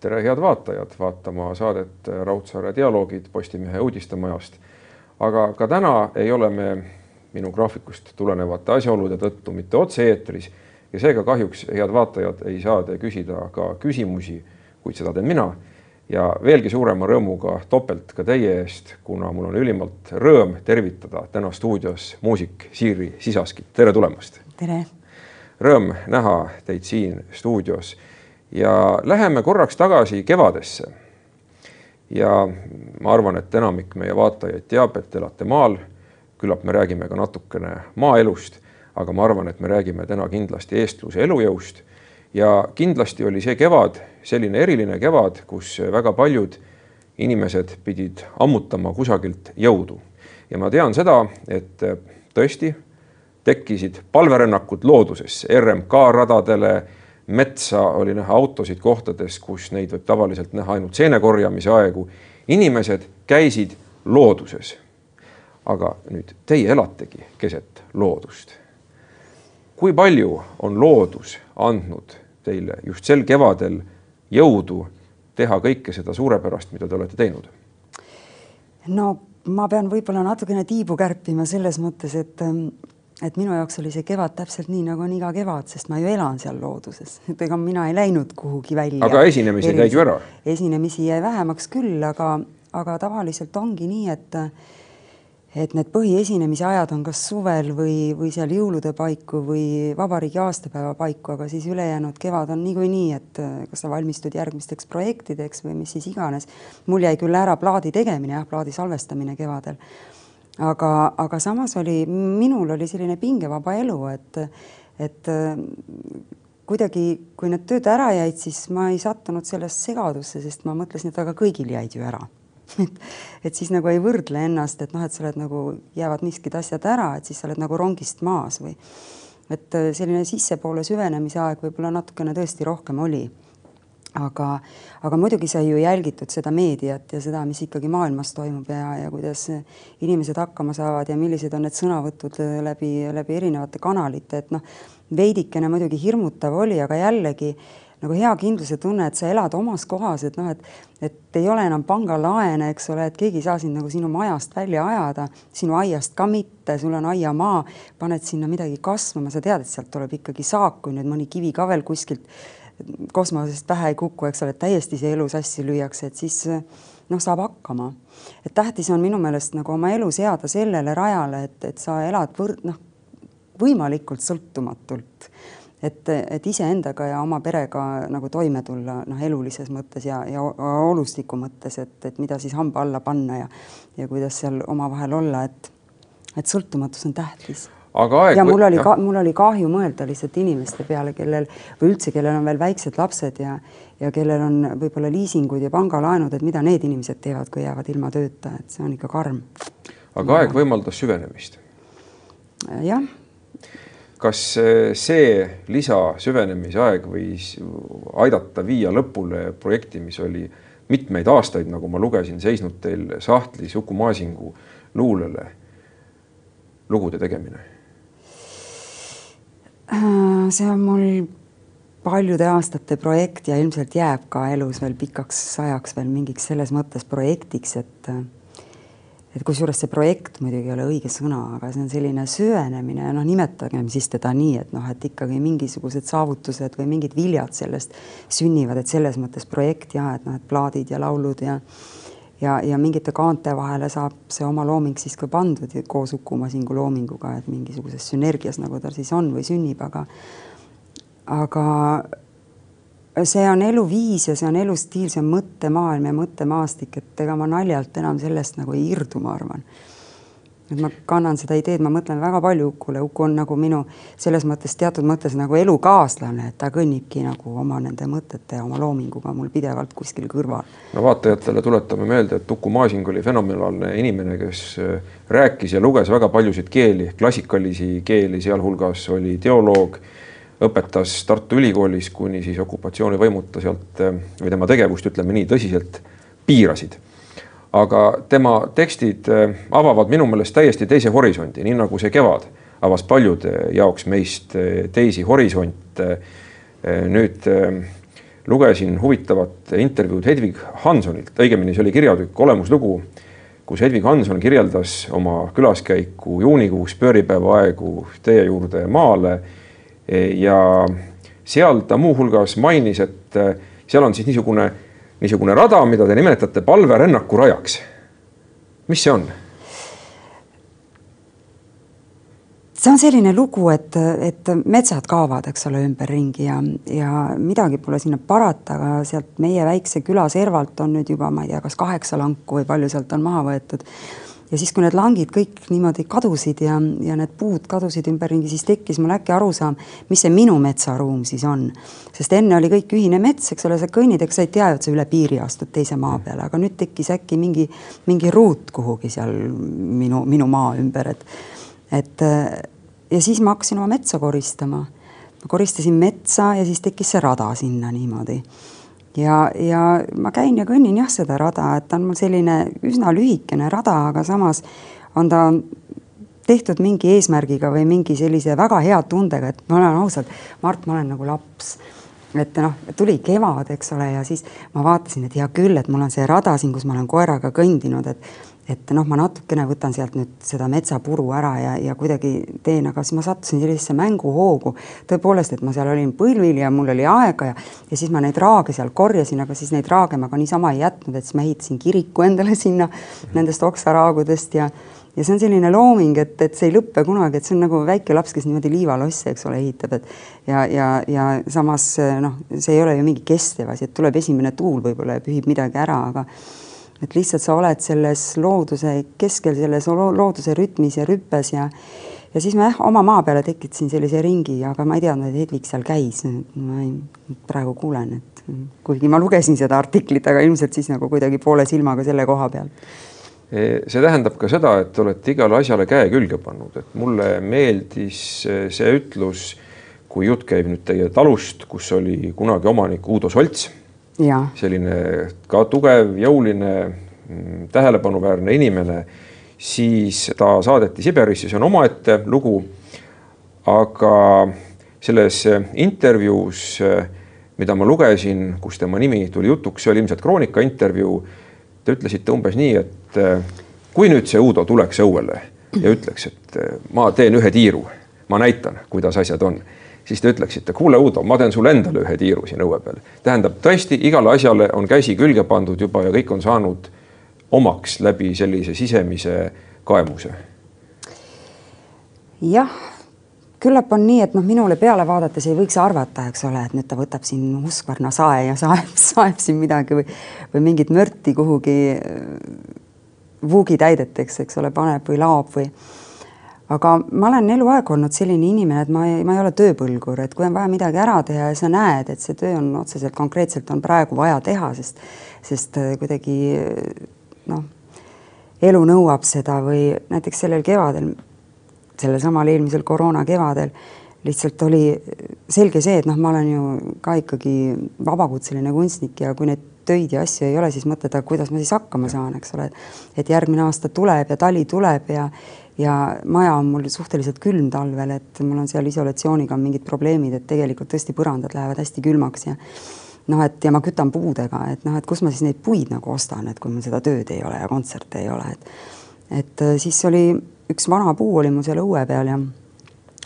tere, head vaatajad, vaatama saadet Raudsaare dialoogid Postimehe uudistemajast. aga ka täna ei ole me minu graafikust tulenevate asjaolude tõttu mitte otse-eetris ja seega kahjuks, head vaatajad, ei saa te küsida ka küsimusi, kuid seda teen mina. ja veelgi suurema rõõmuga topelt ka teie eest, kuna mul on ülimalt rõõm tervitada täna stuudios muusik Siiri Sisaskit, tere tulemast. tere. Rõõm näha teid siin stuudios ja läheme korraks tagasi kevadesse. ja ma arvan, et enamik meie vaatajaid teab, et elate maal. küllap me räägime ka natukene maaelust, aga ma arvan, et me räägime täna kindlasti eestluse elujõust. ja kindlasti oli see kevad selline eriline kevad, kus väga paljud inimesed pidid ammutama kusagilt jõudu. ja ma tean seda, et tõesti tekkisid palverännakud loodusesse, RMK radadele metsa oli näha autosid kohtades, kus neid võib tavaliselt näha ainult seene korjamise aegu. inimesed käisid looduses. aga nüüd teie elategi keset loodust. kui palju on loodus andnud teile just sel kevadel jõudu teha kõike seda suurepärast, mida te olete teinud? no ma pean võib-olla natukene tiibu kärpima selles mõttes, et et minu jaoks oli see kevad täpselt nii, nagu on iga kevad, sest ma ju elan seal looduses, et ega mina ei läinud kuhugi välja. aga esinemisi jäid ju ära? esinemisi jäi vähemaks küll, aga, aga tavaliselt ongi nii, et et need põhiesinemise ajad on kas suvel või, või seal jõulude paiku või vabariigi aastapäeva paiku, aga siis ülejäänud kevad on niikuinii, et kas sa valmistud järgmisteks projektideks või mis siis iganes. mul jäi küll ära plaadi tegemine jah, plaadi salvestamine kevadel aga, aga samas oli, minul oli selline pingevaba elu, et, et kuidagi, kui need tööd ära jäid, siis ma ei sattunud sellesse segadusse, sest ma mõtlesin, et aga kõigil jäid ju ära. Et, et siis nagu ei võrdle ennast, et noh, et sa oled nagu, jäävad miskid asjad ära, et siis sa oled nagu rongist maas või et selline sissepoole süvenemise aeg võib-olla natukene tõesti rohkem oli aga, aga muidugi sai ju jälgitud seda meediat ja seda, mis ikkagi maailmas toimub ja, ja kuidas inimesed hakkama saavad ja millised on need sõnavõtud läbi, läbi erinevate kanalite, et noh, veidikene muidugi hirmutav oli, aga jällegi nagu hea kindluse tunne, et sa elad omas kohas, et noh, et, et ei ole enam pangalaene, eks ole, et keegi ei saa sind nagu sinu majast välja ajada, sinu aiast ka mitte, sul on aiamaa, paned sinna midagi kasvama, sa tead, et sealt tuleb ikkagi saak, kui nüüd mõni kivi ka veel kuskilt kosmosest pähe ei kuku, eks ole, täiesti see elu sassi lüüakse, et siis noh, saab hakkama. et tähtis on minu meelest nagu oma elu seada sellele rajale, et, et sa elad võrd-, noh, võimalikult sõltumatult. et, et iseendaga ja oma perega nagu toime tulla, noh, elulises mõttes ja, ja olustiku mõttes, et, et mida siis hamba alla panna ja ja kuidas seal omavahel olla, et et sõltumatus on tähtis aga aeg. ja mul oli ka, mul oli kahju mõelda lihtsalt inimeste peale, kellel või üldse, kellel on veel väiksed lapsed ja ja kellel on võib-olla liisingud ja pangalaenud, et mida need inimesed teevad, kui jäävad ilma tööta, et see on ikka karm. aga ja. aeg võimaldas süvenemist? jah. kas see lisasüvenemise aeg võis aidata viia lõpule projekti, mis oli mitmeid aastaid, nagu ma lugesin, seisnud teil sahtlis Uku Maasingu luulele lugude tegemine see on mul paljude aastate projekt ja ilmselt jääb ka elus veel pikaks ajaks veel mingiks selles mõttes projektiks, et et kusjuures see projekt muidugi ei ole õige sõna, aga see on selline süvenemine, noh, nimetagem siis teda nii, et noh, et ikkagi mingisugused saavutused või mingid viljad sellest sünnivad, et selles mõttes projekt ja et noh, et plaadid ja laulud ja ja, ja mingite kaante vahele saab see oma looming siis ka pandud koos Uku Masingu loominguga, et mingisuguses sünergias, nagu ta siis on või sünnib, aga aga see on eluviis ja see on elustiil, see on mõttemaailm ja mõttemaastik, et ega ma naljalt enam sellest nagu ei irdu, ma arvan et ma kannan seda ideed, ma mõtlen väga palju Ukule, Uku on nagu minu selles mõttes teatud mõttes nagu elukaaslane, et ta kõnnibki nagu oma nende mõtete oma loominguga mul pidevalt kuskil kõrval. no vaatajatele tuletame meelde, et Uku Masing oli fenomenaalne inimene, kes äh, rääkis ja luges väga paljusid keeli, klassikalisi keeli, sealhulgas oli teoloog, õpetas Tartu Ülikoolis, kuni siis okupatsioonivõimud ta sealt äh, või tema tegevust, ütleme nii, tõsiselt piirasid aga tema tekstid äh, avavad minu meelest täiesti teise horisondi, nii nagu see kevad avas paljude jaoks meist äh, teisi horisonte. Äh, nüüd lugesin huvitavat intervjuud Hedvig Hansonilt, õigemini see oli kirjatükk Olemuslugu, kus Hedvig Hanson kirjeldas oma külaskäiku juunikuus pööripäeva aegu teie juurde maale ja seal ta muuhulgas mainis, et seal on siis niisugune, niisugune rada, mida te nimetate palverännaku rajaks. mis see on? see on selline lugu, et, et metsad kaovad, eks ole, ümberringi ja, ja midagi pole sinna parata, aga sealt meie väikse küla servalt on nüüd juba, ma ei tea, kas kaheksa lanku või palju sealt on maha võetud. Ja siis, kui need langid kõik niimoodi kadusid ja, ja need puud kadusid ümberringi, siis tekkis mul äkki arusaam, mis see minu metsaruum siis on. sest enne oli kõik ühine mets, eks ole, sa kõnnid, eks sa ei tea, et sa üle piiri astud teise maa peale, aga nüüd tekkis äkki mingi, mingi ruut kuhugi seal minu, minu maa ümber, et et ja siis ma hakkasin oma metsa koristama. ma koristasin metsa ja siis tekkis see rada sinna niimoodi. Ja, ja ma käin ja kõnnin jah, seda rada, et ta on mul selline üsna lühikene rada, aga samas on ta tehtud mingi eesmärgiga või mingi sellise väga hea tundega, et ma olen ausalt, Mart, ma olen nagu laps. Et noh, tuli kevad, eks ole, ja siis ma vaatasin, et hea küll, et mul on see rada siin, kus ma olen koeraga kõndinud, et et noh, ma natukene võtan sealt nüüd seda metsapuru ära ja, ja kuidagi teen, aga siis ma sattusin sellisesse mänguhoogu. tõepoolest, et ma seal olin põlvil ja mul oli aega ja, ja siis ma neid raage seal korjasin, aga siis neid raage ma ka niisama ei jätnud, et siis ma ehitasin kiriku endale sinna nendest oksaraagudest ja ja see on selline looming, et, et see ei lõppe kunagi, et see on nagu väike laps, kes niimoodi liivalosse, eks ole, ehitab, et ja, ja, ja samas noh, see ei ole ju mingi kestev asi, et tuleb esimene tuul võib-olla ja pühib midagi ära, aga et lihtsalt sa oled selles looduse keskel, selles looduse rütmis ja rüppes ja ja siis ma jah, oma maa peale tekitasin sellise ringi, aga ma ei teadnud, et Hedvig seal käis. ma ei, praegu kuulen, et kuigi ma lugesin seda artiklit, aga ilmselt siis nagu kuidagi poole silmaga selle koha peal. E, see tähendab ka seda, et te olete igale asjale käe külge pannud, et mulle meeldis see ütlus, kui jutt käib nüüd teie talust, kus oli kunagi omanik Uudo Solts selline ka tugev, jõuline, mm, tähelepanuväärne inimene, siis ta saadeti Siberisse, see on omaette lugu. aga selles intervjuus, mida ma lugesin, kus tema nimi tuli jutuks, see oli ilmselt Kroonika intervjuu. Te ütlesite umbes nii, et kui nüüd see Uudo tuleks õuele ja ütleks, et ma teen ühe tiiru, ma näitan, kuidas asjad on siis te ütleksite, kuule, Uudo, ma teen sulle endale ühe tiiru siin õue peal. tähendab, tõesti igale asjale on käsi külge pandud juba ja kõik on saanud omaks läbi sellise sisemise kaemuse. jah, küllap on nii, et noh, minule peale vaadates ei võiks arvata, eks ole, et nüüd ta võtab siin Husqvarna sae ja saeb, saeb siin midagi või, või mingit mörti kuhugi vuugitäideteks, eks ole, paneb või laob või aga ma olen eluaeg olnud selline inimene, et ma ei, ma ei ole tööpõlgur, et kui on vaja midagi ära teha ja sa näed, et see töö on otseselt konkreetselt on praegu vaja teha, sest, sest äh, kuidagi noh, elu nõuab seda või näiteks sellel kevadel, sellel samal eelmisel koroona kevadel lihtsalt oli selge see, et noh, ma olen ju ka ikkagi vabakutseline kunstnik ja kui neid töid ja asju ei ole, siis mõtled, aga kuidas ma siis hakkama saan, eks ole, et järgmine aasta tuleb ja tali tuleb ja ja maja on mul suhteliselt külm talvel, et mul on seal isolatsiooniga mingid probleemid, et tegelikult tõesti põrandad lähevad hästi külmaks ja noh, et ja ma kütan puudega, et noh, et kus ma siis neid puid nagu ostan, et kui mul seda tööd ei ole ja kontserte ei ole, et et äh, siis oli üks vana puu oli mul seal õue peal ja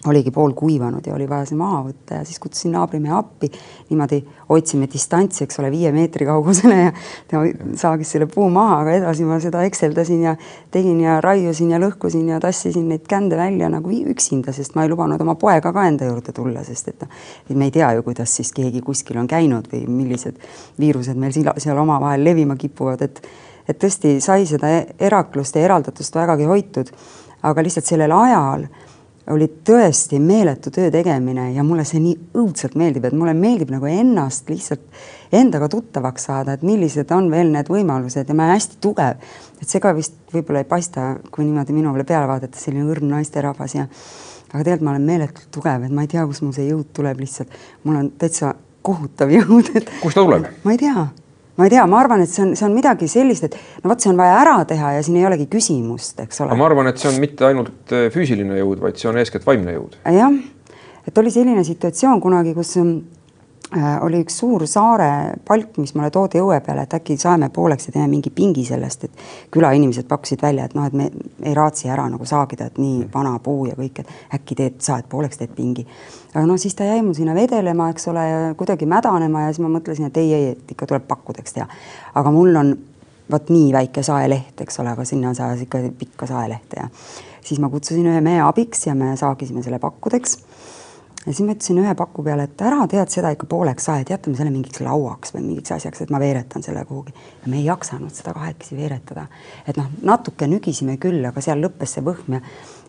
oligi pool kuivanud ja oli vaja see maha võtta ja siis kutsusin naabrimehe appi. niimoodi hoidsime distantsi, eks ole, viie meetri kaugusele ja tema saagis selle puu maha, aga edasi ma seda ekseldasin ja tegin ja raiusin ja lõhkusin ja tassisin neid kände välja nagu üksinda, sest ma ei lubanud oma poega ka enda juurde tulla, sest et noh, et me ei tea ju, kuidas siis keegi kuskil on käinud või millised viirused meil seal omavahel levima kipuvad, et et tõesti sai seda eraklust ja eraldatust vägagi hoitud, aga lihtsalt sellel ajal oli tõesti meeletu töö tegemine ja mulle see nii õudselt meeldib, et mulle meeldib nagu ennast lihtsalt endaga tuttavaks saada, et millised on veel need võimalused ja ma olen hästi tugev. et see ka vist võib-olla ei paista, kui niimoodi minule peale vaadata, selline õrn naisterahvas ja aga tegelikult ma olen meeletult tugev, et ma ei tea, kust mul see jõud tuleb lihtsalt. mul on täitsa kohutav jõud, et. kust ta tuleb? ma ei tea ma ei tea, ma arvan, et see on, see on midagi sellist, et no vot, see on vaja ära teha ja siin ei olegi küsimust, eks ole. ma arvan, et see on mitte ainult äh, füüsiline jõud, vaid see on eeskätt vaimne jõud. jah, et oli selline situatsioon kunagi, kus äh, oli üks suur saare palk, mis mulle toodi õue peale, et äkki saeme pooleks ja teeme mingi pingi sellest, et külainimesed pakkusid välja, et noh, et me ei raatsi ära nagu saagida, et nii vana puu ja kõik, et äkki teed, saed pooleks, teed pingi. aga noh, siis ta jäi mul sinna vedelema, eks ole, kuidagi mädanema ja siis ma mõtlesin, et ei, ei, et ikka tuleb pakkudeks teha. aga mul on vot nii väike saeleht, eks ole, aga sinna sajas ikka pikka saelehte ja siis ma kutsusin ühe mehe abiks ja me saagisime selle pakkudeks. Ja siis ma ütlesin ühe paku peale, et ära tead seda ikka pooleks saed, jätame selle mingiks lauaks või mingiks asjaks, et ma veeretan selle kuhugi. ja me ei jaksanud seda kahekesi veeretada. et noh, natuke nügisime küll, aga seal lõppes see võhm ja,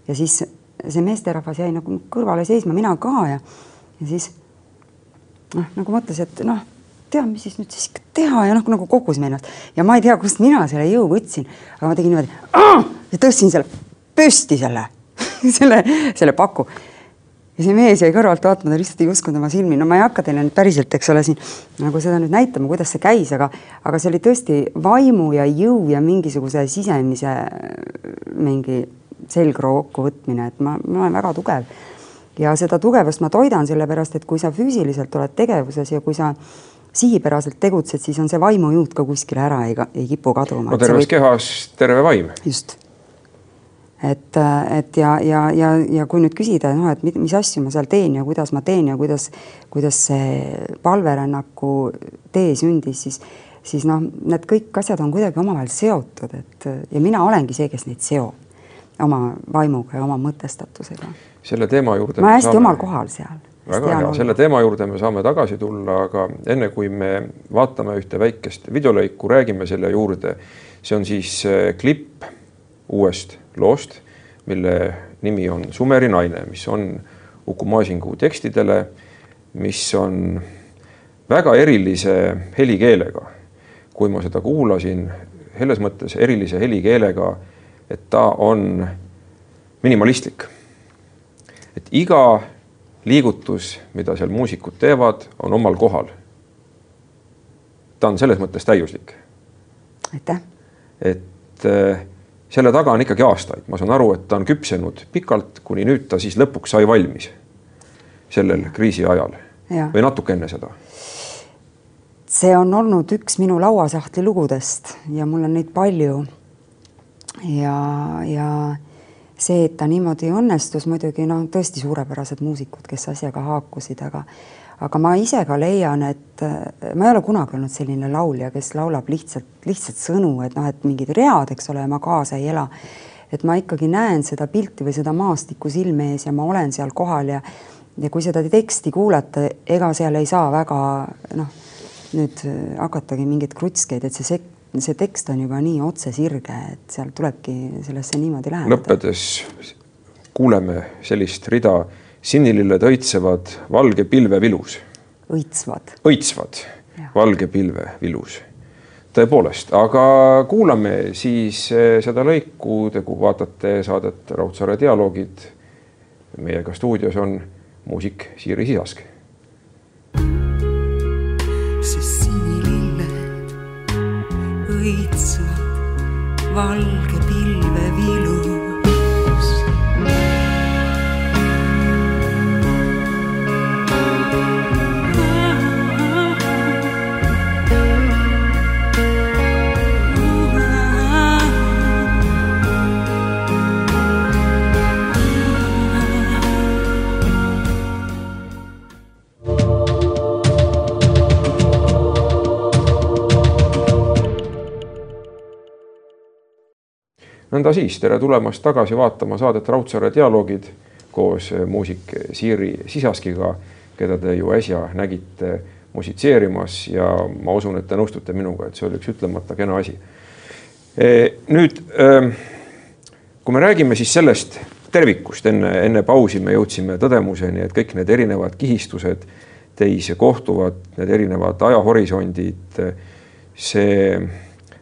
ja siis see meesterahvas jäi nagu kõrvale seisma, mina ka ja, ja siis noh, nagu mõtles, et noh tea, mis siis nüüd siis teha ja noh, nagu kogusime ennast ja ma ei tea, kust mina selle jõu võtsin, aga ma tegin niimoodi ja tõstsin selle püsti selle selle, selle paku. Ja see mees jäi kõrvalt vaatama, ta lihtsalt ei uskunud oma silmi, no ma ei hakka teile nüüd päriselt, eks ole, siin nagu seda nüüd näitama, kuidas see käis, aga, aga see oli tõesti vaimu ja jõu ja mingisuguse sisemise mingi selgroo kokkuvõtmine, et ma, ma olen väga tugev ja seda tugevust ma toidan sellepärast, et kui sa füüsiliselt oled tegevuses ja kui sa sihipäraselt tegutsed, siis on see vaimujõud ka kuskile ära ei, ei kipu kaduma. no terves võib... kehas terve vaim. just. Et, et ja, ja, ja, ja kui nüüd küsida, noh, et mis asju ma seal teen ja kuidas ma teen ja kuidas, kuidas see palverännaku tee sündis, siis, siis noh, need kõik asjad on kuidagi omavahel seotud, et ja mina olengi see, kes neid seob oma vaimuga ja oma mõtestatusega. selle teema juurde. ma hästi saame... omal kohal seal väga hea, selle teema juurde me saame tagasi tulla, aga enne kui me vaatame ühte väikest videolõiku, räägime selle juurde. see on siis äh, klipp uuest loost, mille nimi on Sumeri naine, mis on Uku Masingu tekstidele, mis on väga erilise helikeelega. kui ma seda kuulasin, selles mõttes erilise helikeelega, et ta on minimalistlik. et iga liigutus, mida seal muusikud teevad, on omal kohal. ta on selles mõttes täiuslik. aitäh. et äh, selle taga on ikkagi aastaid, ma saan aru, et ta on küpsenud pikalt, kuni nüüd ta siis lõpuks sai valmis sellel kriisi ajal ja. või natuke enne seda see on olnud üks minu lauasahtli lugudest ja mul on neid palju. ja, ja see, et ta niimoodi õnnestus, muidugi noh, tõesti suurepärased muusikud, kes asjaga haakusid, aga aga ma ise ka leian, et äh, ma ei ole kunagi olnud selline laulja, kes laulab lihtsalt, lihtsalt sõnu, et noh, et mingid read, eks ole, ma kaasa ei ela. et ma ikkagi näen seda pilti või seda maastikku silme ees ja ma olen seal kohal ja ja kui seda teksti kuulata, ega seal ei saa väga noh, nüüd hakatagi mingeid krutskeid, et see sek-, see tekst on juba nii otsesirge, et seal tulebki sellesse niimoodi läheneda. lõppedes kuuleme sellist rida, sinililled õitsevad valge pilve vilus. õitsvad. õitsvad, valge pilve vilus. tõepoolest, aga kuulame siis eh, seda lõiku, te vaatate saadet Raudsaare dialoogid. meiega stuudios on muusik Siiri Sisask õitsvad valge pilvevilu. Nõnda siis, tere tulemast tagasi vaatama saadet Raudsaare dialoogid koos muusik Siiri Sisaskiga, keda te ju äsja nägite musitseerimas ja ma usun, et te nõustute minuga, et see oli üks ütlemata kena asi. E, nüüd, kui me räägime siis sellest tervikust, enne, enne pausi me jõudsime tõdemuseni, et kõik need erinevad kihistused teis kohtuvad, need erinevad ajahorisondid, see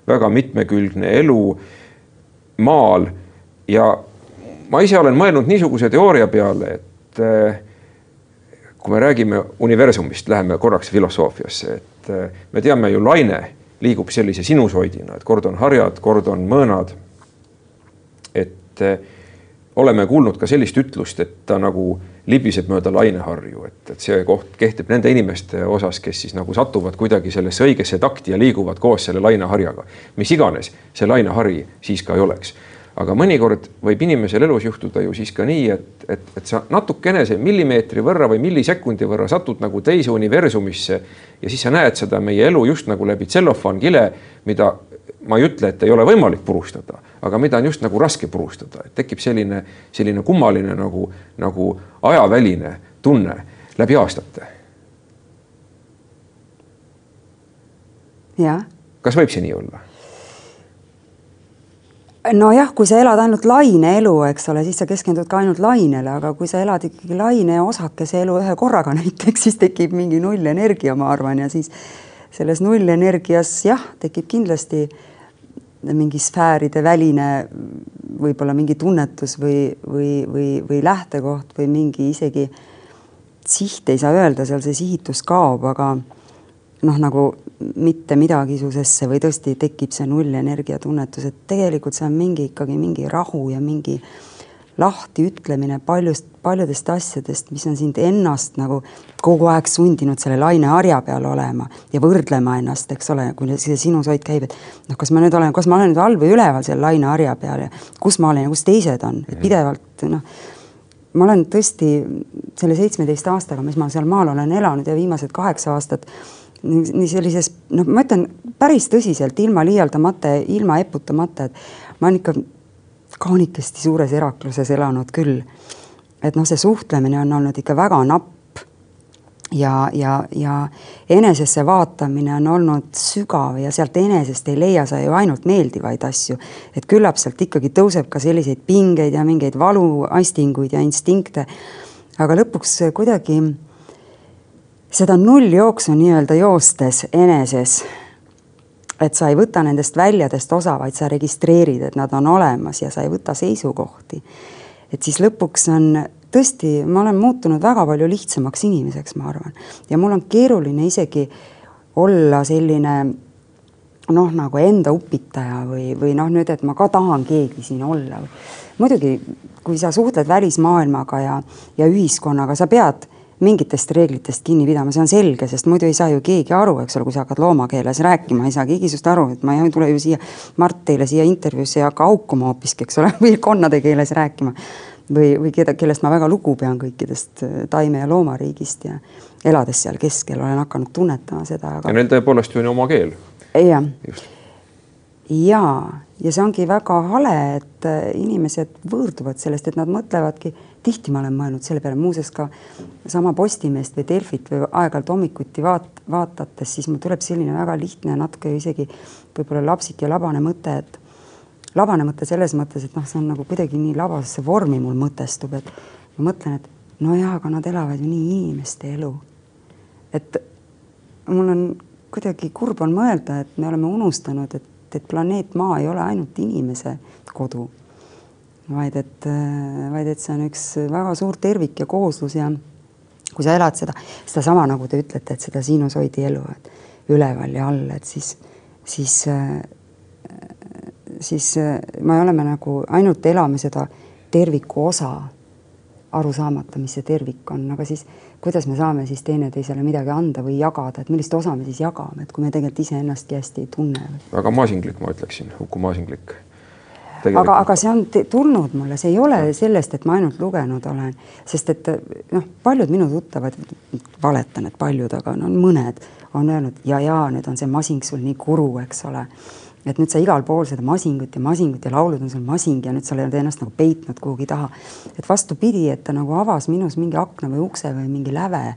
väga mitmekülgne elu maal ja ma ise olen mõelnud niisuguse teooria peale, et eh, kui me räägime universumist, läheme korraks filosoofiasse, et eh, me teame ju, laine liigub sellise sinusoidina, et kord on harjad, kord on mõõnad. et eh, oleme kuulnud ka sellist ütlust, et ta nagu libiseb mööda laineharju, et, et see koht kehtib nende inimeste osas, kes siis nagu satuvad kuidagi sellesse õigesse takti ja liiguvad koos selle laineharjaga. mis iganes see lainehari siis ka ei oleks aga mõnikord võib inimesel elus juhtuda ju siis ka nii, et, et, et sa natukenese millimeetri võrra või millisekundi võrra satud nagu teise universumisse ja siis sa näed seda meie elu just nagu läbi tsellofaankile, mida ma ei ütle, et ei ole võimalik purustada, aga mida on just nagu raske purustada, et tekib selline, selline kummaline nagu, nagu ajaväline tunne läbi aastate. jah. kas võib see nii olla? nojah, kui sa elad ainult laine elu, eks ole, siis sa keskendud ka ainult lainele, aga kui sa elad ikkagi laine osakese elu ühe korraga näiteks, siis tekib mingi nullenergia, ma arvan, ja siis selles nullenergias jah, tekib kindlasti mingi sfääride väline võib-olla mingi tunnetus või, või, või, või lähtekoht või mingi isegi siht ei saa öelda, seal see sihitus kaob, aga noh, nagu mitte midagisusesse või tõesti tekib see nullenergia tunnetus, et tegelikult see on mingi ikkagi mingi rahu ja mingi lahtiütlemine paljust, paljudest asjadest, mis on sind ennast nagu kogu aeg sundinud selle laineharja peal olema ja võrdlema ennast, eks ole, kui see sinusoid käib, et noh, kas ma nüüd olen, kas ma olen nüüd all või üleval seal laineharja peal ja kus ma olen ja kus teised on, et pidevalt noh, ma olen tõesti selle seitsmeteist aastaga, mis ma seal maal olen elanud ja viimased kaheksa aastat nii sellises, noh, ma ütlen päris tõsiselt, ilma liialdamata, ilma eputamata, et ma olen ikka kaunikesti suures erakluses elanud küll. et noh, see suhtlemine on olnud ikka väga napp ja, ja, ja enesesse vaatamine on olnud sügav ja sealt enesest ei leia sa ju ainult meeldivaid asju. et küllap sealt ikkagi tõuseb ka selliseid pingeid ja mingeid valuaistinguid ja instinkte. aga lõpuks kuidagi seda nulljooksu nii-öelda joostes eneses, et sa ei võta nendest väljadest osa, vaid sa registreerid, et nad on olemas ja sa ei võta seisukohti. et siis lõpuks on tõesti, ma olen muutunud väga palju lihtsamaks inimeseks, ma arvan, ja mul on keeruline isegi olla selline noh, nagu enda upitaja või, või noh, nüüd, et ma ka tahan keegi siin olla. muidugi, kui sa suhtled välismaailmaga ja, ja ühiskonnaga, sa pead mingitest reeglitest kinni pidama, see on selge, sest muidu ei saa ju keegi aru, eks ole, kui sa hakkad loomakeeles rääkima, ei saa keegi sinust aru, et ma ei tule ju siia, Mart, teile siia intervjuusse ja hakka haukuma hoopiski, eks ole, või konnade keeles rääkima. või, või keda, kellest ma väga lugu pean kõikidest äh, taime- ja loomariigist ja elades seal keskel olen hakanud tunnetama seda aga.... ja neil tõepoolest ju on oma keel. jah. jaa, ja see ongi väga hale, et äh, inimesed võõrduvad sellest, et nad mõtlevadki tihti ma olen mõelnud selle peale, muuseas ka sama Postimeest või Delfit või aeg-ajalt hommikuti vaat-, vaatates, siis mul tuleb selline väga lihtne, natuke isegi võib-olla lapsik ja labane mõte, et labane mõte selles mõttes, et noh, see on nagu kuidagi nii labasesse vormi mul mõtestub, et ma mõtlen, et no jaa, aga nad elavad ju nii inimeste elu. et mul on kuidagi kurb on mõelda, et me oleme unustanud, et, et planeet Maa ei ole ainult inimese kodu vaid et, vaid et see on üks väga suur tervik ja kooslus ja kui sa elad seda, sedasama, nagu te ütlete, et seda sinusoidi elu, et üleval ja all, et siis, siis, siis me oleme nagu ainult elame seda terviku osa, aru saamata, mis see tervik on, aga siis kuidas me saame siis teineteisele midagi anda või jagada, et millist osa me siis jagame, et kui me tegelikult iseennastki hästi ei tunne. väga maasinglik, ma ütleksin, Uku Maasinglik aga, aga see on tulnud mulle, see ei ole sellest, et ma ainult lugenud olen, sest et noh, paljud minu tuttavad, valetan, et paljud, aga no mõned on öelnud ja, ja nüüd on see masing sul nii kuru, eks ole. et nüüd sa igal pool seda masingut ja masingut ja laulud on sul masing ja nüüd sa oled ennast nagu peitnud kuhugi taha. et vastupidi, et ta nagu avas minus mingi akna või ukse või mingi läve.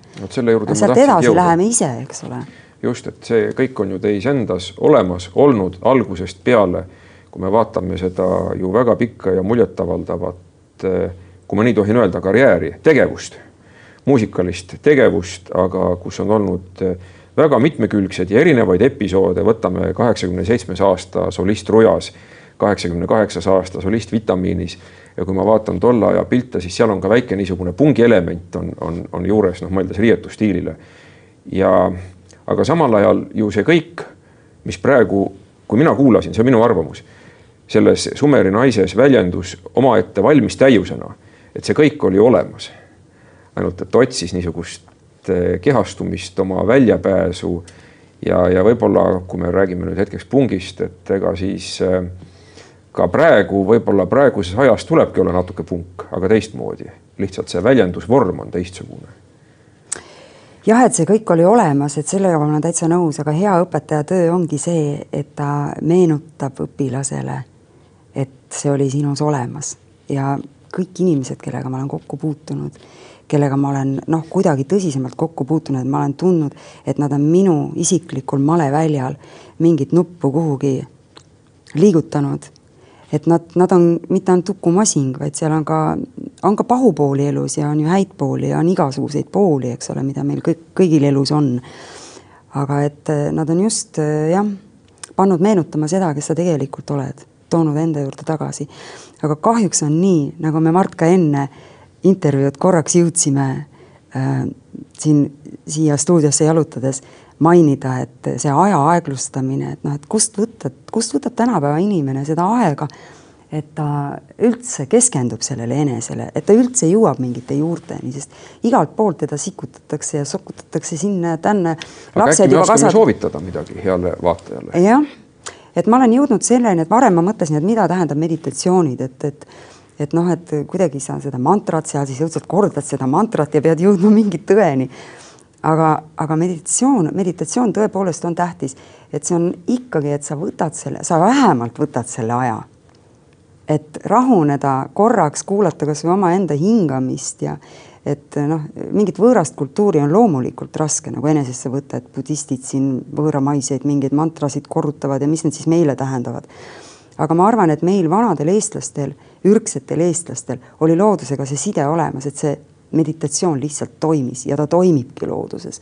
juurde. sealt edasi jõuda. läheme ise, eks ole. just, et see kõik on ju teis endas olemas olnud algusest peale kui me vaatame seda ju väga pikka ja muljetavaldavat, eh, kui ma nii tohin öelda, karjääri, tegevust, muusikalist tegevust, aga kus on olnud eh, väga mitmekülgsed ja erinevaid episoode, võtame kaheksakümne seitsmes aasta solist Rujas, kaheksakümne kaheksas aasta solist Vitamiinis ja kui ma vaatan tolle aja pilte, siis seal on ka väike niisugune pungielement on, on, on juures, noh, mõeldes riietusstiilile. ja aga samal ajal ju see kõik, mis praegu, kui mina kuulasin, see on minu arvamus selles Sumeri naises väljendus omaette valmis täiusena, et see kõik oli olemas. ainult et otsis niisugust eh, kehastumist, oma väljapääsu ja, ja võib-olla, kui me räägime nüüd hetkeks pungist, et ega siis äh, ka praegu, võib-olla praeguses ajas tulebki olla natuke punk, aga teistmoodi. lihtsalt see väljendusvorm on teistsugune. jah, et see kõik oli olemas, et sellega ma olen täitsa nõus, aga hea õpetaja töö ongi see, et ta meenutab õpilasele, see oli sinus olemas. Ja kõik inimesed, kellega ma olen kokku puutunud, kellega ma olen noh, kuidagi tõsisemalt kokku puutunud, ma olen tundnud, et nad on minu isiklikul maleväljal mingit nuppu kuhugi liigutanud. Et nad, nad on mitte ainult tukumasing, vaid seal on ka, on ka pahupooli elus ja on ju häid pooli ja on igasuguseid pooli, eks ole, mida meil kõik, kõigil elus on. aga et nad on just jah, pannud meenutama seda, kes sa tegelikult oled, toonud enda juurde tagasi. aga kahjuks on nii, nagu me Mart ka enne intervjuud korraks jõudsime äh, siin siia stuudiosse jalutades mainida, et see aja aeglustamine, et noh, et kust võtta, kust võtab tänapäeva inimene seda aega, et ta üldse keskendub sellele enesele, et ta üldse jõuab mingite juurteni, sest igalt poolt teda sikutatakse ja sokutatakse sinna-tänna. aga äkki me oskame kasvat... soovitada midagi heale vaatajale? jah, et ma olen jõudnud selleni, et varem ma mõtlesin, et mida tähendab meditatsioonid, et, et et noh, et kuidagi sa seda mantrat seal siis õudselt kordad seda mantrat ja pead jõudma mingi tõeni. Aga, aga meditatsioon, meditatsioon tõepoolest on tähtis, et see on ikkagi, et sa võtad selle, sa vähemalt võtad selle aja, et rahuneda korraks, kuulata kasvõi omaenda hingamist ja et noh, mingit võõrast kultuuri on loomulikult raske nagu enesesse võtta, et budistid siin võõramaiseid mingeid mantrasid korrutavad ja mis need siis meile tähendavad. aga ma arvan, et meil vanadel eestlastel, ürgsetel eestlastel oli loodusega see side olemas, et see meditatsioon lihtsalt toimis ja ta toimibki looduses.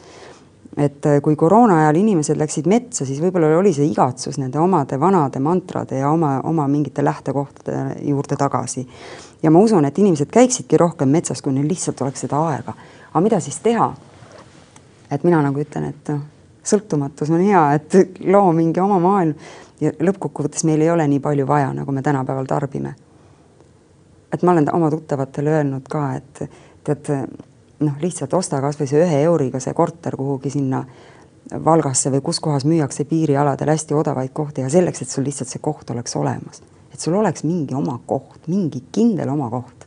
et äh, kui koroona ajal inimesed läksid metsa, siis võib-olla oli see igatsus nende omade vanade mantrade ja oma, oma mingite lähtekohtade juurde tagasi. Ja ma usun, et inimesed käiksidki rohkem metsas, kui neil lihtsalt oleks seda aega. aga mida siis teha? et mina nagu ütlen, et noh, sõltumatus on hea, et loo mingi oma maailm ja lõppkokkuvõttes meil ei ole nii palju vaja, nagu me tänapäeval tarbime. et ma olen oma tuttavatele öelnud ka, et tead noh, lihtsalt osta kasvõi see ühe euriga see korter kuhugi sinna Valgasse või kus kohas müüakse piirialadel hästi odavaid kohti ja selleks, et sul lihtsalt see koht oleks olemas, et sul oleks mingi oma koht, mingi kindel oma koht.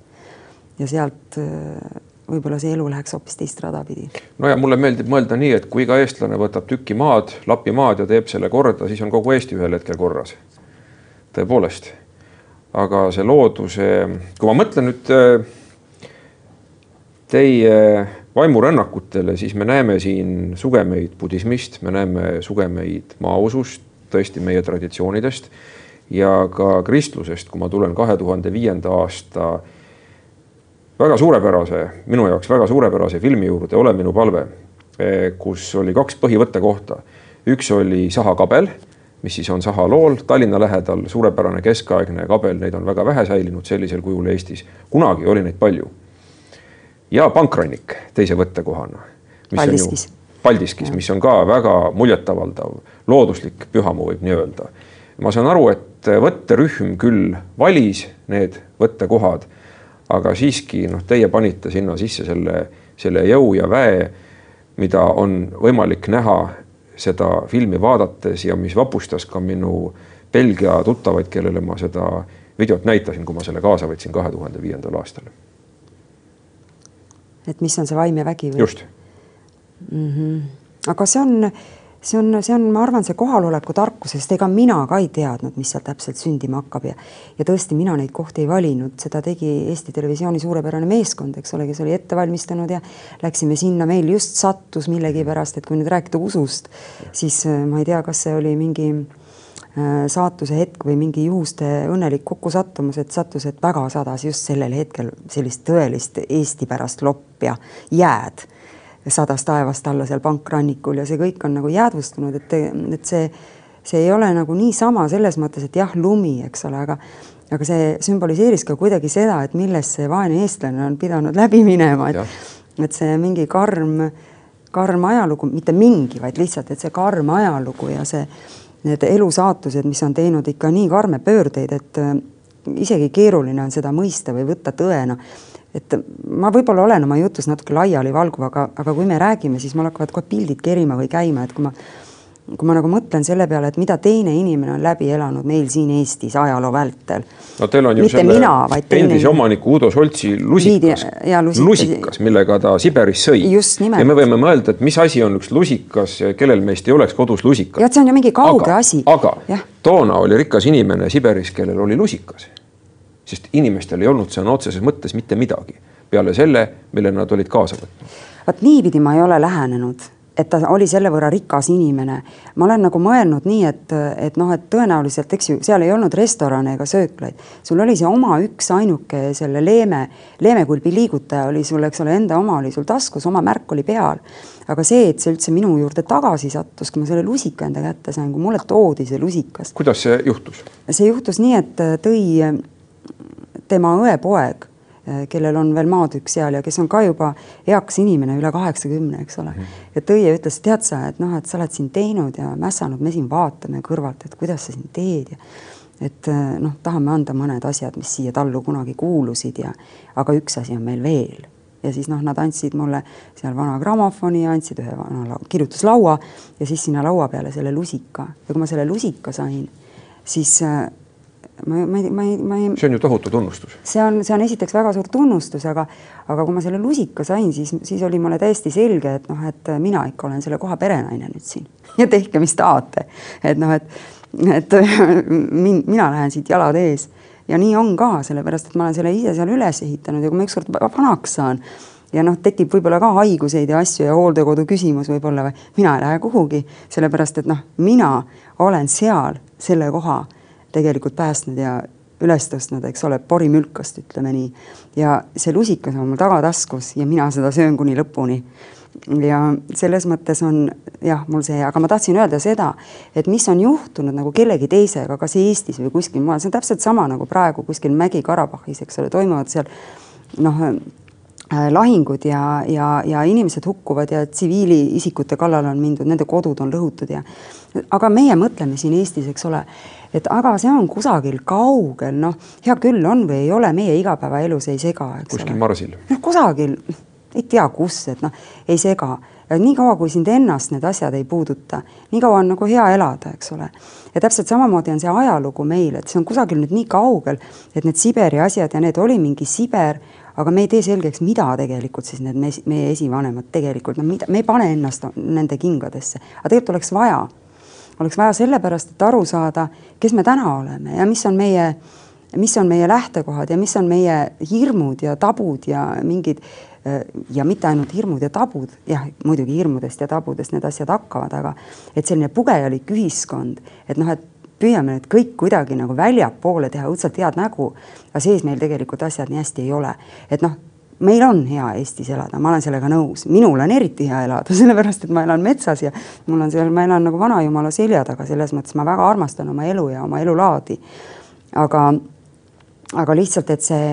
ja sealt äh, võib-olla see elu läheks hoopis teist rada pidi. no ja mulle meeldib mõelda nii, et kui iga eestlane võtab tüki maad, Lapi maad ja teeb selle korda, siis on kogu Eesti ühel hetkel korras. tõepoolest. aga see looduse, kui ma mõtlen nüüd äh, teie vaimurännakutele, siis me näeme siin sugemeid budismist, me näeme sugemeid maausust, tõesti meie traditsioonidest ja ka kristlusest, kui ma tulen kahe tuhande viienda aasta väga suurepärase, minu jaoks väga suurepärase filmi juurde Ole minu palve, kus oli kaks põhivõttekohta. üks oli Saha kabel, mis siis on Saha lool Tallinna lähedal, suurepärane keskaegne kabel, neid on väga vähe säilinud sellisel kujul Eestis. kunagi oli neid palju ja pankrannik teise võttekohana. Paldiskis. Paldiskis, mis on ka väga muljetavaldav looduslik pühamu, võib nii öelda. ma saan aru, et võtterühm küll valis need võttekohad, aga siiski noh, teie panite sinna sisse selle, selle jõu ja väe, mida on võimalik näha seda filmi vaadates ja mis vapustas ka minu Belgia tuttavaid, kellele ma seda videot näitasin, kui ma selle kaasa võtsin kahe tuhande viiendal aastal et mis on see vaim ja vägi või? just mm. -hmm. aga see on, see on, see on, ma arvan, see kohaloleku tarkus, sest ega mina ka ei teadnud, mis seal täpselt sündima hakkab ja ja tõesti, mina neid kohti ei valinud, seda tegi Eesti Televisiooni suurepärane meeskond, eks ole, kes oli ette valmistanud ja läksime sinna, meil just sattus millegipärast, et kui nüüd rääkida usust, siis äh, ma ei tea, kas see oli mingi Äh, saatuse hetk või mingi juhuste õnnelik kokkusattumus, et sattus, et väga sadas just sellel hetkel sellist tõelist Eesti-pärast lopp ja jääd sadas taevast alla seal pankrannikul ja see kõik on nagu jäädvustunud, et, et see, see ei ole nagu niisama selles mõttes, et jah, lumi, eks ole, aga aga see sümboliseeris ka kuidagi seda, et millest see vaene eestlane on pidanud läbi minema, et, et see mingi karm, karm ajalugu, mitte mingi, vaid lihtsalt, et see karm ajalugu ja see need elusaatused, mis on teinud ikka nii karme pöördeid, et äh, isegi keeruline on seda mõista või võtta tõena. Et ma võib-olla olen oma jutus natuke laialivalguv, aga, aga kui me räägime, siis mul hakkavad kohe pildid kerima või käima, et kui ma kui ma nagu mõtlen selle peale, et mida teine inimene on läbi elanud meil siin Eestis ajaloo vältel. no teil on ju Mitte selle mina, teine endise omaniku Udo Soltsi lusikas, lusikas. lusikas, millega ta Siberis sõi. Ja me võime mõelda, et mis asi on üks lusikas, kellel meist ei oleks kodus lusikat. jah, et see on ju mingi kauge aga, asi. aga jah, toona oli rikas inimene Siberis, kellel oli lusikas. Sest inimestel ei olnud sõna otseses mõttes mitte midagi peale selle, mille nad olid kaasa võtnud. vot niipidi ma ei ole lähenenud, et ta oli selle võrra rikas inimene. ma olen nagu mõelnud nii, et, et noh, et tõenäoliselt, eks ju, seal ei olnud restorane ega sööklaid. sul oli see oma üksainuke selle leeme, leemekulbi liigutaja oli sul, eks ole, enda oma oli sul taskus, oma märk oli peal. aga see, et see üldse minu juurde tagasi sattus, kui ma selle lusika enda kätte sain, kui mulle toodi see lusikas, kuidas see juhtus? see juhtus nii, et tõi tema õepoeg, kellel on veel maatükk seal ja kes on ka juba eakas inimene, üle kaheksakümne, eks ole. ja tõi ja ütles, tead sa, et noh, et sa oled siin teinud ja mässanud, me siin vaatame kõrvalt, et kuidas sa siin teed ja et noh, tahame anda mõned asjad, mis siia tallu kunagi kuulusid ja aga üks asi on meil veel. Ja siis noh, nad andsid mulle seal vana grammofoni, andsid ühe vana lau- kirjutuslaua ja siis sinna laua peale selle lusika. Ja kui ma selle lusika sain, siis äh, ma, ma ei, ma ei, ma ei, see on ju tohutu tunnustus. see on, see on esiteks väga suur tunnustus, aga, aga kui ma selle lusika sain, siis, siis oli mulle täiesti selge, et noh, et mina ikka olen selle koha perenaine nüüd siin ja tehke, mis tahate. et noh, et, et min, mina lähen siit jalad ees ja nii on ka, sellepärast et ma olen selle ise seal üles ehitanud ja kui ma ükskord va- vanaks saan ja noh, tekib võib-olla ka haiguseid ja asju ja hooldekodu küsimus võib-olla või mina ei lähe kuhugi, sellepärast et noh, mina olen seal selle koha tegelikult päästnud ja üles tõstnud, eks ole, porimülkast, ütleme nii. ja see lusikas on mul tagataskus ja mina seda söön kuni lõpuni. ja selles mõttes on jah, mul see, aga ma tahtsin öelda seda, et mis on juhtunud nagu kellegi teisega, kas Eestis või kuskil mujal, see on täpselt sama nagu praegu kuskil Mägi-Karabahhis, eks ole, toimuvad seal noh, äh, lahingud ja, ja, ja inimesed hukkuvad ja tsiviiliisikute kallal on mindud, nende kodud on lõhutud ja aga meie mõtleme siin Eestis, eks ole, et aga see on kusagil kaugel, noh, hea küll on või ei ole, meie igapäevaelus ei sega, eks kuskil ole. marsil. noh, kusagil, ei tea kus, et noh, ei sega. niikaua, kui sind ennast need asjad ei puuduta, nii kaua on nagu hea elada, eks ole. ja täpselt samamoodi on see ajalugu meil, et see on kusagil nüüd nii kaugel, et need Siberi asjad ja need oli mingi Siber, aga me ei tee selgeks, mida tegelikult siis need me, meie esivanemad tegelikult, no mida, me ei pane ennast nende kingadesse, aga tegelikult oleks vaja oleks vaja sellepärast, et aru saada, kes me täna oleme ja mis on meie, mis on meie lähtekohad ja mis on meie hirmud ja tabud ja mingid ja mitte ainult hirmud ja tabud, jah, muidugi hirmudest ja tabudest need asjad hakkavad, aga et selline pugejalik ühiskond, et noh, et püüame nüüd kõik kuidagi nagu väljapoole teha õudselt head nägu, aga sees meil tegelikult asjad nii hästi ei ole. et noh, meil on hea Eestis elada, ma olen sellega nõus, minul on eriti hea elada, sellepärast et ma elan metsas ja mul on seal, ma elan nagu vanajumala selja taga, selles mõttes ma väga armastan oma elu ja oma elulaadi. aga, aga lihtsalt, et see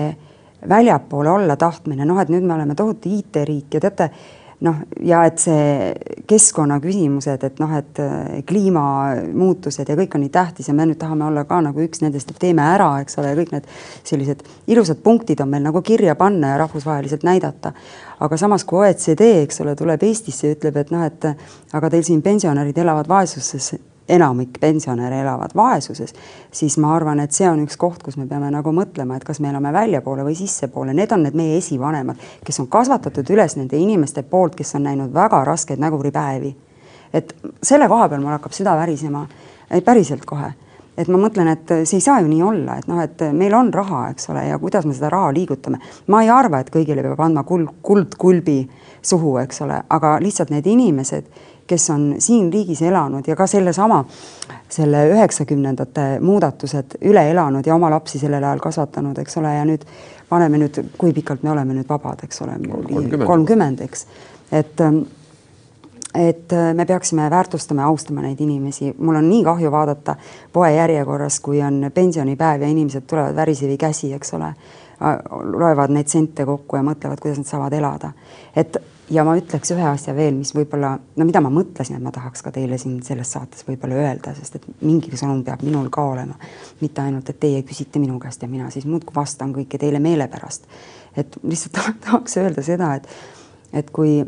väljapoole olla tahtmine, noh, et nüüd me oleme tohutu IT-riik ja teate, noh, ja et see keskkonnaküsimused, et noh, et äh, kliimamuutused ja kõik on nii tähtis ja me nüüd tahame olla ka nagu üks nendest, et teeme ära, eks ole, kõik need sellised ilusad punktid on meil nagu kirja panna ja rahvusvaheliselt näidata. aga samas, kui OECD, eks ole, tuleb Eestisse ja ütleb, et noh, et aga teil siin pensionärid elavad vaesuses, enamik pensionäre elavad vaesuses, siis ma arvan, et see on üks koht, kus me peame nagu mõtlema, et kas me elame väljapoole või sissepoole, need on need meie esivanemad, kes on kasvatatud üles nende inimeste poolt, kes on näinud väga raskeid näguripäevi. et selle koha peal mul hakkab süda värisema, päriselt kohe et ma mõtlen, et see ei saa ju nii olla, et noh, et meil on raha, eks ole, ja kuidas me seda raha liigutame. ma ei arva, et kõigile peab andma kuld, kuldkulbi suhu, eks ole, aga lihtsalt need inimesed, kes on siin riigis elanud ja ka sellesama, selle üheksakümnendate muudatused üle elanud ja oma lapsi sellel ajal kasvatanud, eks ole, ja nüüd paneme nüüd, kui pikalt me oleme nüüd vabad, eks ole, kolmkümmend, eks, et et me peaksime väärtustama ja austama neid inimesi, mul on nii kahju vaadata poejärjekorras, kui on pensionipäev ja inimesed tulevad värisevi käsi, eks ole, loevad neid sente kokku ja mõtlevad, kuidas nad saavad elada. et ja ma ütleks ühe asja veel, mis võib-olla, no mida ma mõtlesin, et ma tahaks ka teile siin selles saates võib-olla öelda, sest et mingi sõnum peab minul ka olema. mitte ainult, et teie küsite minu käest ja mina siis muudkui vastan kõike teile meelepärast. et lihtsalt tahaks öelda seda, et, et kui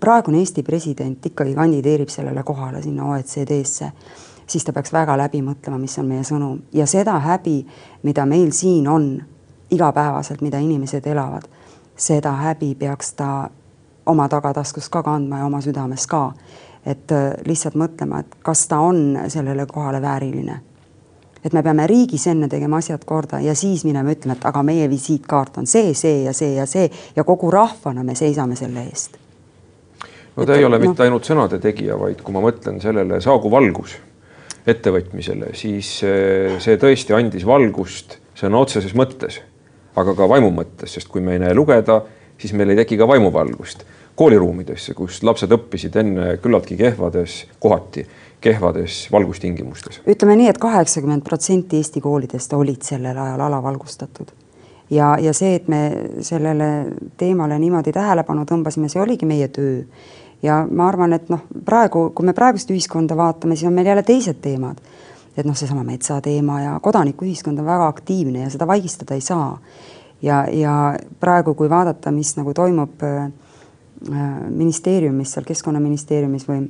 praegune Eesti president ikkagi kandideerib sellele kohale sinna OECD-sse, siis ta peaks väga läbi mõtlema, mis on meie sõnum ja seda häbi, mida meil siin on igapäevaselt, mida inimesed elavad, seda häbi peaks ta oma tagataskus ka kandma ja oma südames ka. et äh, lihtsalt mõtlema, et kas ta on sellele kohale vääriline. et me peame riigis enne tegema asjad korda ja siis minema ütlema, et aga meie visiitkaart on see, see ja see ja see ja kogu rahvana me seisame selle eest. no ta et, ei ole no. mitte ainult sõnade tegija, vaid kui ma mõtlen sellele saagu valgus ettevõtmisele, siis äh, see tõesti andis valgust sõna otseses mõttes, aga ka vaimu mõttes, sest kui me ei näe lugeda, siis meil ei teki ka vaimuvalgust kooliruumidesse, kus lapsed õppisid enne küllaltki kehvades, kohati kehvades valgustingimustes. ütleme nii et, et kaheksakümmend protsenti Eesti koolidest olid sellel ajal alavalgustatud. ja, ja see, et me sellele teemale niimoodi tähelepanu tõmbasime, see oligi meie töö. ja ma arvan, et noh, praegu, kui me praegust ühiskonda vaatame, siis on meil jälle teised teemad. et noh, seesama metsateema ja kodanikuühiskond on väga aktiivne ja seda vaigistada ei saa. ja, ja praegu, kui vaadata, mis nagu toimub äh, ministeeriumis, seal Keskkonnaministeeriumis või,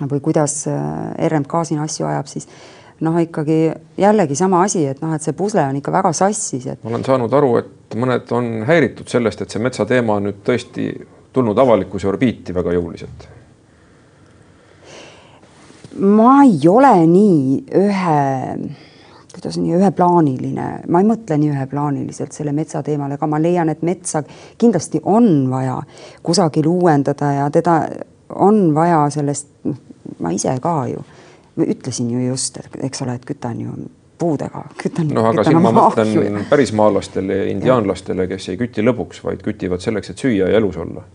või kuidas äh, RMK siin asju ajab, siis noh, ikkagi jällegi sama asi, et noh, et see pusle on ikka väga sassis, et. ma olen saanud aru, et mõned on häiritud sellest, et see metsateema on nüüd tõesti tulnud avalikkuse orbiiti väga jõuliselt. ma ei ole nii ühe kuidas nii üheplaaniline, ma ei mõtle nii üheplaaniliselt selle metsa teemal, aga ma leian, et metsa kindlasti on vaja kusagil uuendada ja teda on vaja sellest, noh, ma ise ka ju, ütlesin ju just, eks ole, et kütan ju puudega, kütan. noh, aga siin ma mõtlen pärismaalastele ja indiaanlastele, kes ei küti lõbuks, vaid kütivad selleks, et süüa ja elus olla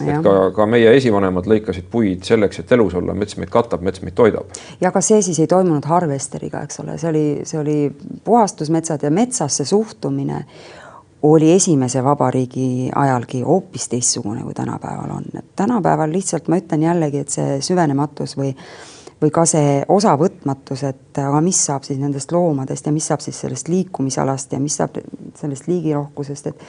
et ka, ka meie esivanemad lõikasid puid selleks, et elus olla, mets meid katab, mets meid toidab. ja ka see siis ei toimunud harvesteriga, eks ole, see oli, see oli puhastusmetsad ja metsasse suhtumine oli esimese vabariigi ajalgi hoopis teistsugune, kui tänapäeval on, et tänapäeval lihtsalt ma ütlen jällegi, et see süvenematus või või ka see osavõtmatus, et aga mis saab siis nendest loomadest ja mis saab siis sellest liikumisalast ja mis saab sellest liigirohkusest, et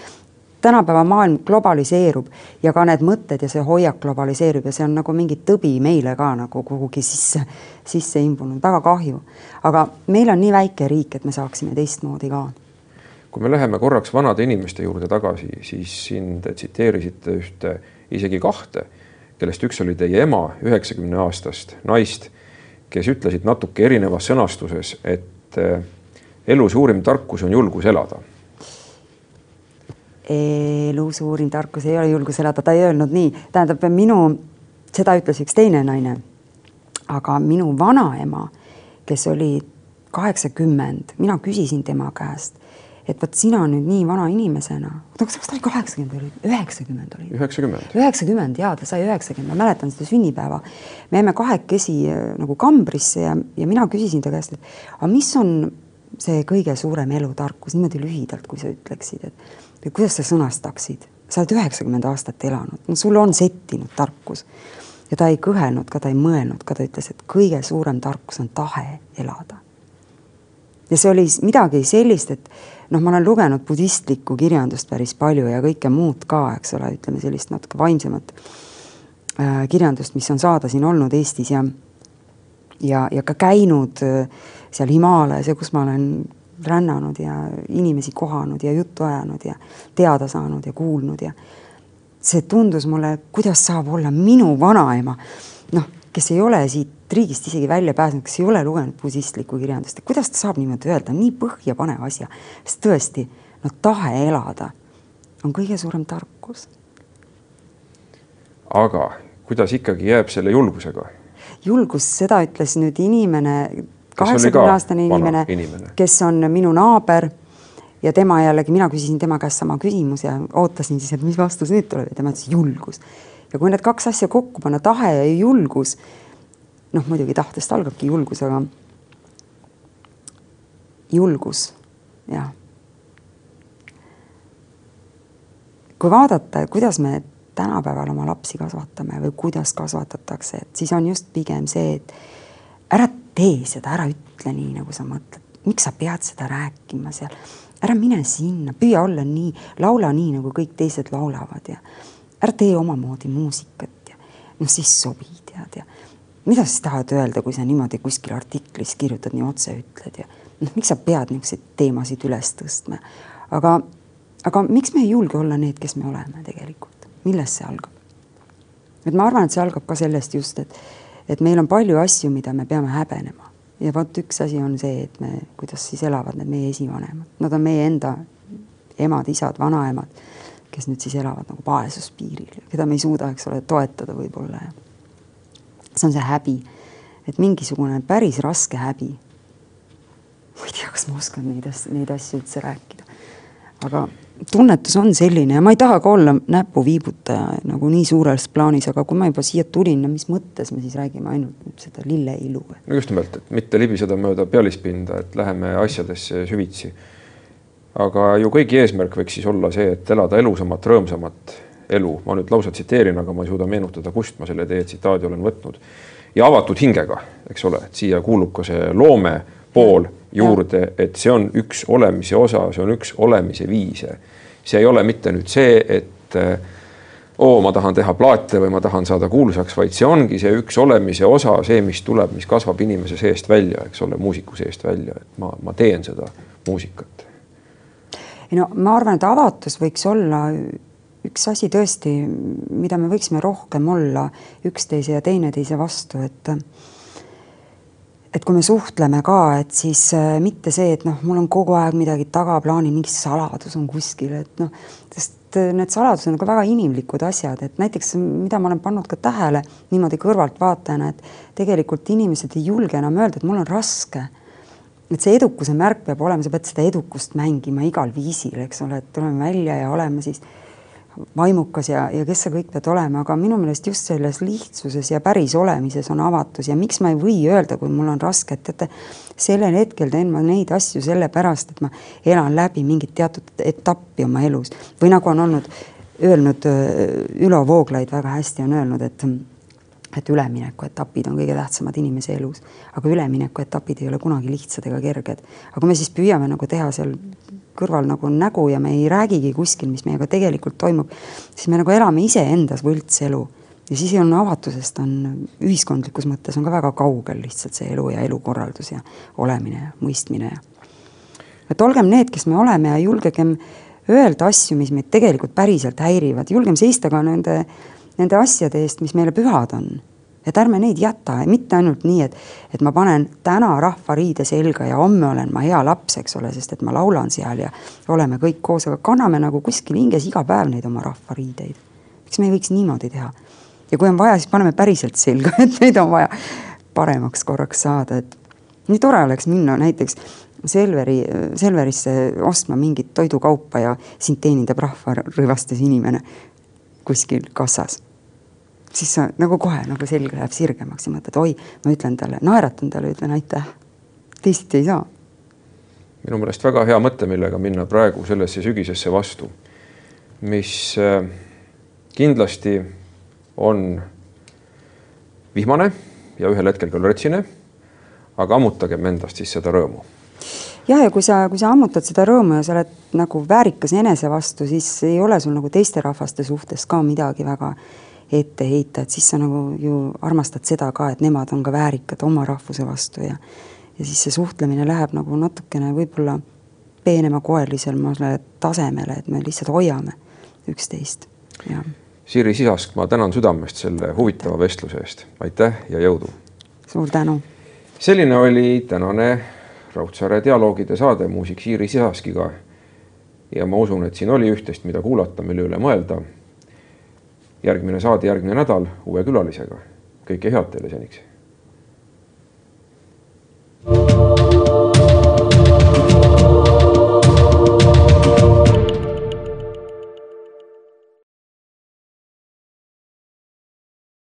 tänapäeva maailm globaliseerub ja ka need mõtted ja see hoiak globaliseerub ja see on nagu mingi tõbi meile ka nagu kuhugi sisse, sisse imbunud, väga kahju. aga meil on nii väike riik, et me saaksime teistmoodi ka. kui me läheme korraks vanade inimeste juurde tagasi, siis siin te tsiteerisite ühte, isegi kahte, kellest üks oli teie ema, üheksakümne aastast naist, kes ütlesid natuke erinevas sõnastuses, et eh, elu suurim tarkus on julgus elada elu suurim tarkus ei ole julgus elada, ta ei öelnud nii, tähendab minu, seda ütles üks teine naine. aga minu vanaema, kes oli kaheksakümmend, mina küsisin tema käest, et vot sina nüüd nii vana inimesena, oota, kas ta oli kaheksakümmend või üheksakümmend oli? üheksakümmend. üheksakümmend ja ta sai üheksakümmend, ma mäletan seda sünnipäeva. me jäime kahekesi äh, nagu kambrisse ja, ja mina küsisin ta käest, et aga mis on see kõige suurem elutarkus niimoodi lühidalt, kui sa ütleksid, et või kuidas sa sõnastaksid, sa oled üheksakümmend aastat elanud, no sul on settinud tarkus. ja ta ei kõhelnud ka, ta ei mõelnud ka, ta ütles, et kõige suurem tarkus on tahe elada. ja see oli midagi sellist, et noh, ma olen lugenud budistlikku kirjandust päris palju ja kõike muud ka, eks ole, ütleme sellist natuke vaimsemat äh, kirjandust, mis on saada siin olnud Eestis ja ja, ja ka käinud äh, seal Himaalajas ja kus ma olen rännanud ja inimesi kohanud ja juttu ajanud ja teada saanud ja kuulnud ja see tundus mulle, kuidas saab olla minu vanaema, noh, kes ei ole siit riigist isegi välja pääsenud, kes ei ole lugenud budistlikku kirjandust, kuidas ta saab niimoodi öelda, nii põhjapanev asja, sest tõesti, no tahe elada on kõige suurem tarkus. aga kuidas ikkagi jääb selle julgusega? julgus, seda ütles nüüd inimene, kaheksakümne aastane inimene, inimene., kes on minu naaber ja tema jällegi, mina küsisin tema käest sama küsimuse ja ootasin siis, et mis vastus nüüd tuleb ja tema ütles julgus. ja kui need kaks asja kokku panna, tahe ja julgus, noh, muidugi tahtest algabki julgus, aga julgus, jah. kui vaadata, kuidas me tänapäeval oma lapsi kasvatame või kuidas kasvatatakse, et siis on just pigem see, et ära tee seda, ära ütle nii, nagu sa mõtled, miks sa pead seda rääkima seal, ära mine sinna, püüa olla nii, laula nii, nagu kõik teised laulavad ja ära tee omamoodi muusikat ja noh, siis sobi, tead ja mida sa tahad öelda, kui sa niimoodi kuskil artiklis kirjutad, nii otse ütled ja noh, miks sa pead niisuguseid teemasid üles tõstma, aga, aga miks me ei julge olla need, kes me oleme tegelikult, millest see algab? et ma arvan, et see algab ka sellest just, et, et meil on palju asju, mida me peame häbenema. Ja vot üks asi on see, et me, kuidas siis elavad need meie esivanemad, nad on meie enda emad-isad, vanaemad, kes nüüd siis elavad nagu vaesuspiiril, keda me ei suuda, eks ole, toetada võib-olla. See on see häbi, et mingisugune päris raske häbi. ma ei tea, kas ma oskan neid asju, neid asju üldse rääkida, aga tunnetus on selline ja ma ei taha ka olla näpuviibutaja nagu nii suures plaanis, aga kui ma juba siia tulin, no mis mõttes me siis räägime ainult seda lilleilu? no just nimelt, et mitte libiseda mööda pealispinda, et läheme asjadesse süvitsi. aga ju kõigi eesmärk võiks siis olla see, et elada elusamat, rõõmsamat elu. ma nüüd lausa tsiteerin, aga ma ei suuda meenutada, kust ma selle teie tsitaadi olen võtnud. ja avatud hingega, eks ole, et siia kuulub ka see loome pool juurde, et see on üks olemise osa, see on üks olemise viise. see ei ole mitte nüüd see, et oo, ma tahan teha plaate või ma tahan saada kuulsaks, vaid see ongi see üks olemise osa, see, mis tuleb, mis kasvab inimese seest välja, eks ole, muusiku seest välja, et ma, ma teen seda muusikat. ei no ma arvan, et avatus võiks olla üks asi tõesti, mida me võiksime rohkem olla üksteise ja teineteise vastu, et et kui me suhtleme ka, et siis äh, mitte see, et noh, mul on kogu aeg midagi tagaplaanil, mingi saladus on kuskil, et noh, sest äh, need saladused on ka väga inimlikud asjad, et näiteks mida ma olen pannud ka tähele niimoodi kõrvaltvaatajana, et tegelikult inimesed ei julge enam öelda, et mul on raske. et see edukuse märk peab olema, sa pead seda edukust mängima igal viisil, eks ole, et tuleme välja ja oleme siis vaimukas ja, ja kes sa kõik pead olema, aga minu meelest just selles lihtsuses ja päris olemises on avatus ja miks ma ei või öelda, kui mul on raske, et teate, sellel hetkel teen ma neid asju sellepärast, et ma elan läbi mingit teatud etappi oma elus või nagu on olnud, öelnud Ülo Vooglaid väga hästi on öelnud, et et üleminekuetapid on kõige tähtsamad inimese elus, aga üleminekuetapid ei ole kunagi lihtsad ega kerged. aga kui me siis püüame nagu teha seal kõrval nagu nägu ja me ei räägigi kuskil, mis meiega tegelikult toimub, siis me nagu elame iseendas võltselu. ja siis on avatusest, on ühiskondlikus mõttes on ka väga kaugel lihtsalt see elu ja elukorraldus ja olemine ja mõistmine ja et olgem need, kes me oleme ja julgegem öelda asju, mis meid tegelikult päriselt häirivad, julgem seista ka nende nende asjade eest, mis meile pühad on. Et ärme neid jäta, mitte ainult nii, et, et ma panen täna rahvariide selga ja homme olen ma hea laps, eks ole, sest et ma laulan seal ja oleme kõik koos, aga kanname nagu kuskil hinges iga päev neid oma rahvariideid. miks me ei võiks niimoodi teha? ja kui on vaja, siis paneme päriselt selga, et neid on vaja paremaks korraks saada, et nii tore oleks minna näiteks Selveri, Selverisse ostma mingit toidukaupa ja sind teenindab rahvarõivastes inimene kuskil kassas. Siis sa nagu kohe nagu selg läheb sirgemaks ja mõtled, oi, ma ütlen talle, naeratan talle, ütlen aitäh. teisiti ei saa. minu meelest väga hea mõte, millega minna praegu sellesse sügisesse vastu, mis äh, kindlasti on vihmane ja ühel hetkel ka lörtsine. aga ammutagem endast siis seda rõõmu jah, ja kui sa, kui sa ammutad seda rõõmu ja sa oled nagu väärikas enese vastu, siis ei ole sul nagu teiste rahvaste suhtes ka midagi väga ette heita, et siis sa nagu ju armastad seda ka, et nemad on ka väärikad oma rahvuse vastu ja ja siis see suhtlemine läheb nagu natukene võib-olla peenemakoelisemale tasemele, et me lihtsalt hoiame üksteist ja. Siiri Sisask, ma tänan südamest selle huvitava vestluse eest, aitäh ja jõudu! suur tänu! selline oli tänane Raudsaare dialoogide saade muusik Siiri Sisaskiga. ja ma usun, et siin oli üht-teist, mida kuulata, mille üle mõelda. Järgmine saade järgmine nädal uue külalisega. kõike head teile seniks. thank you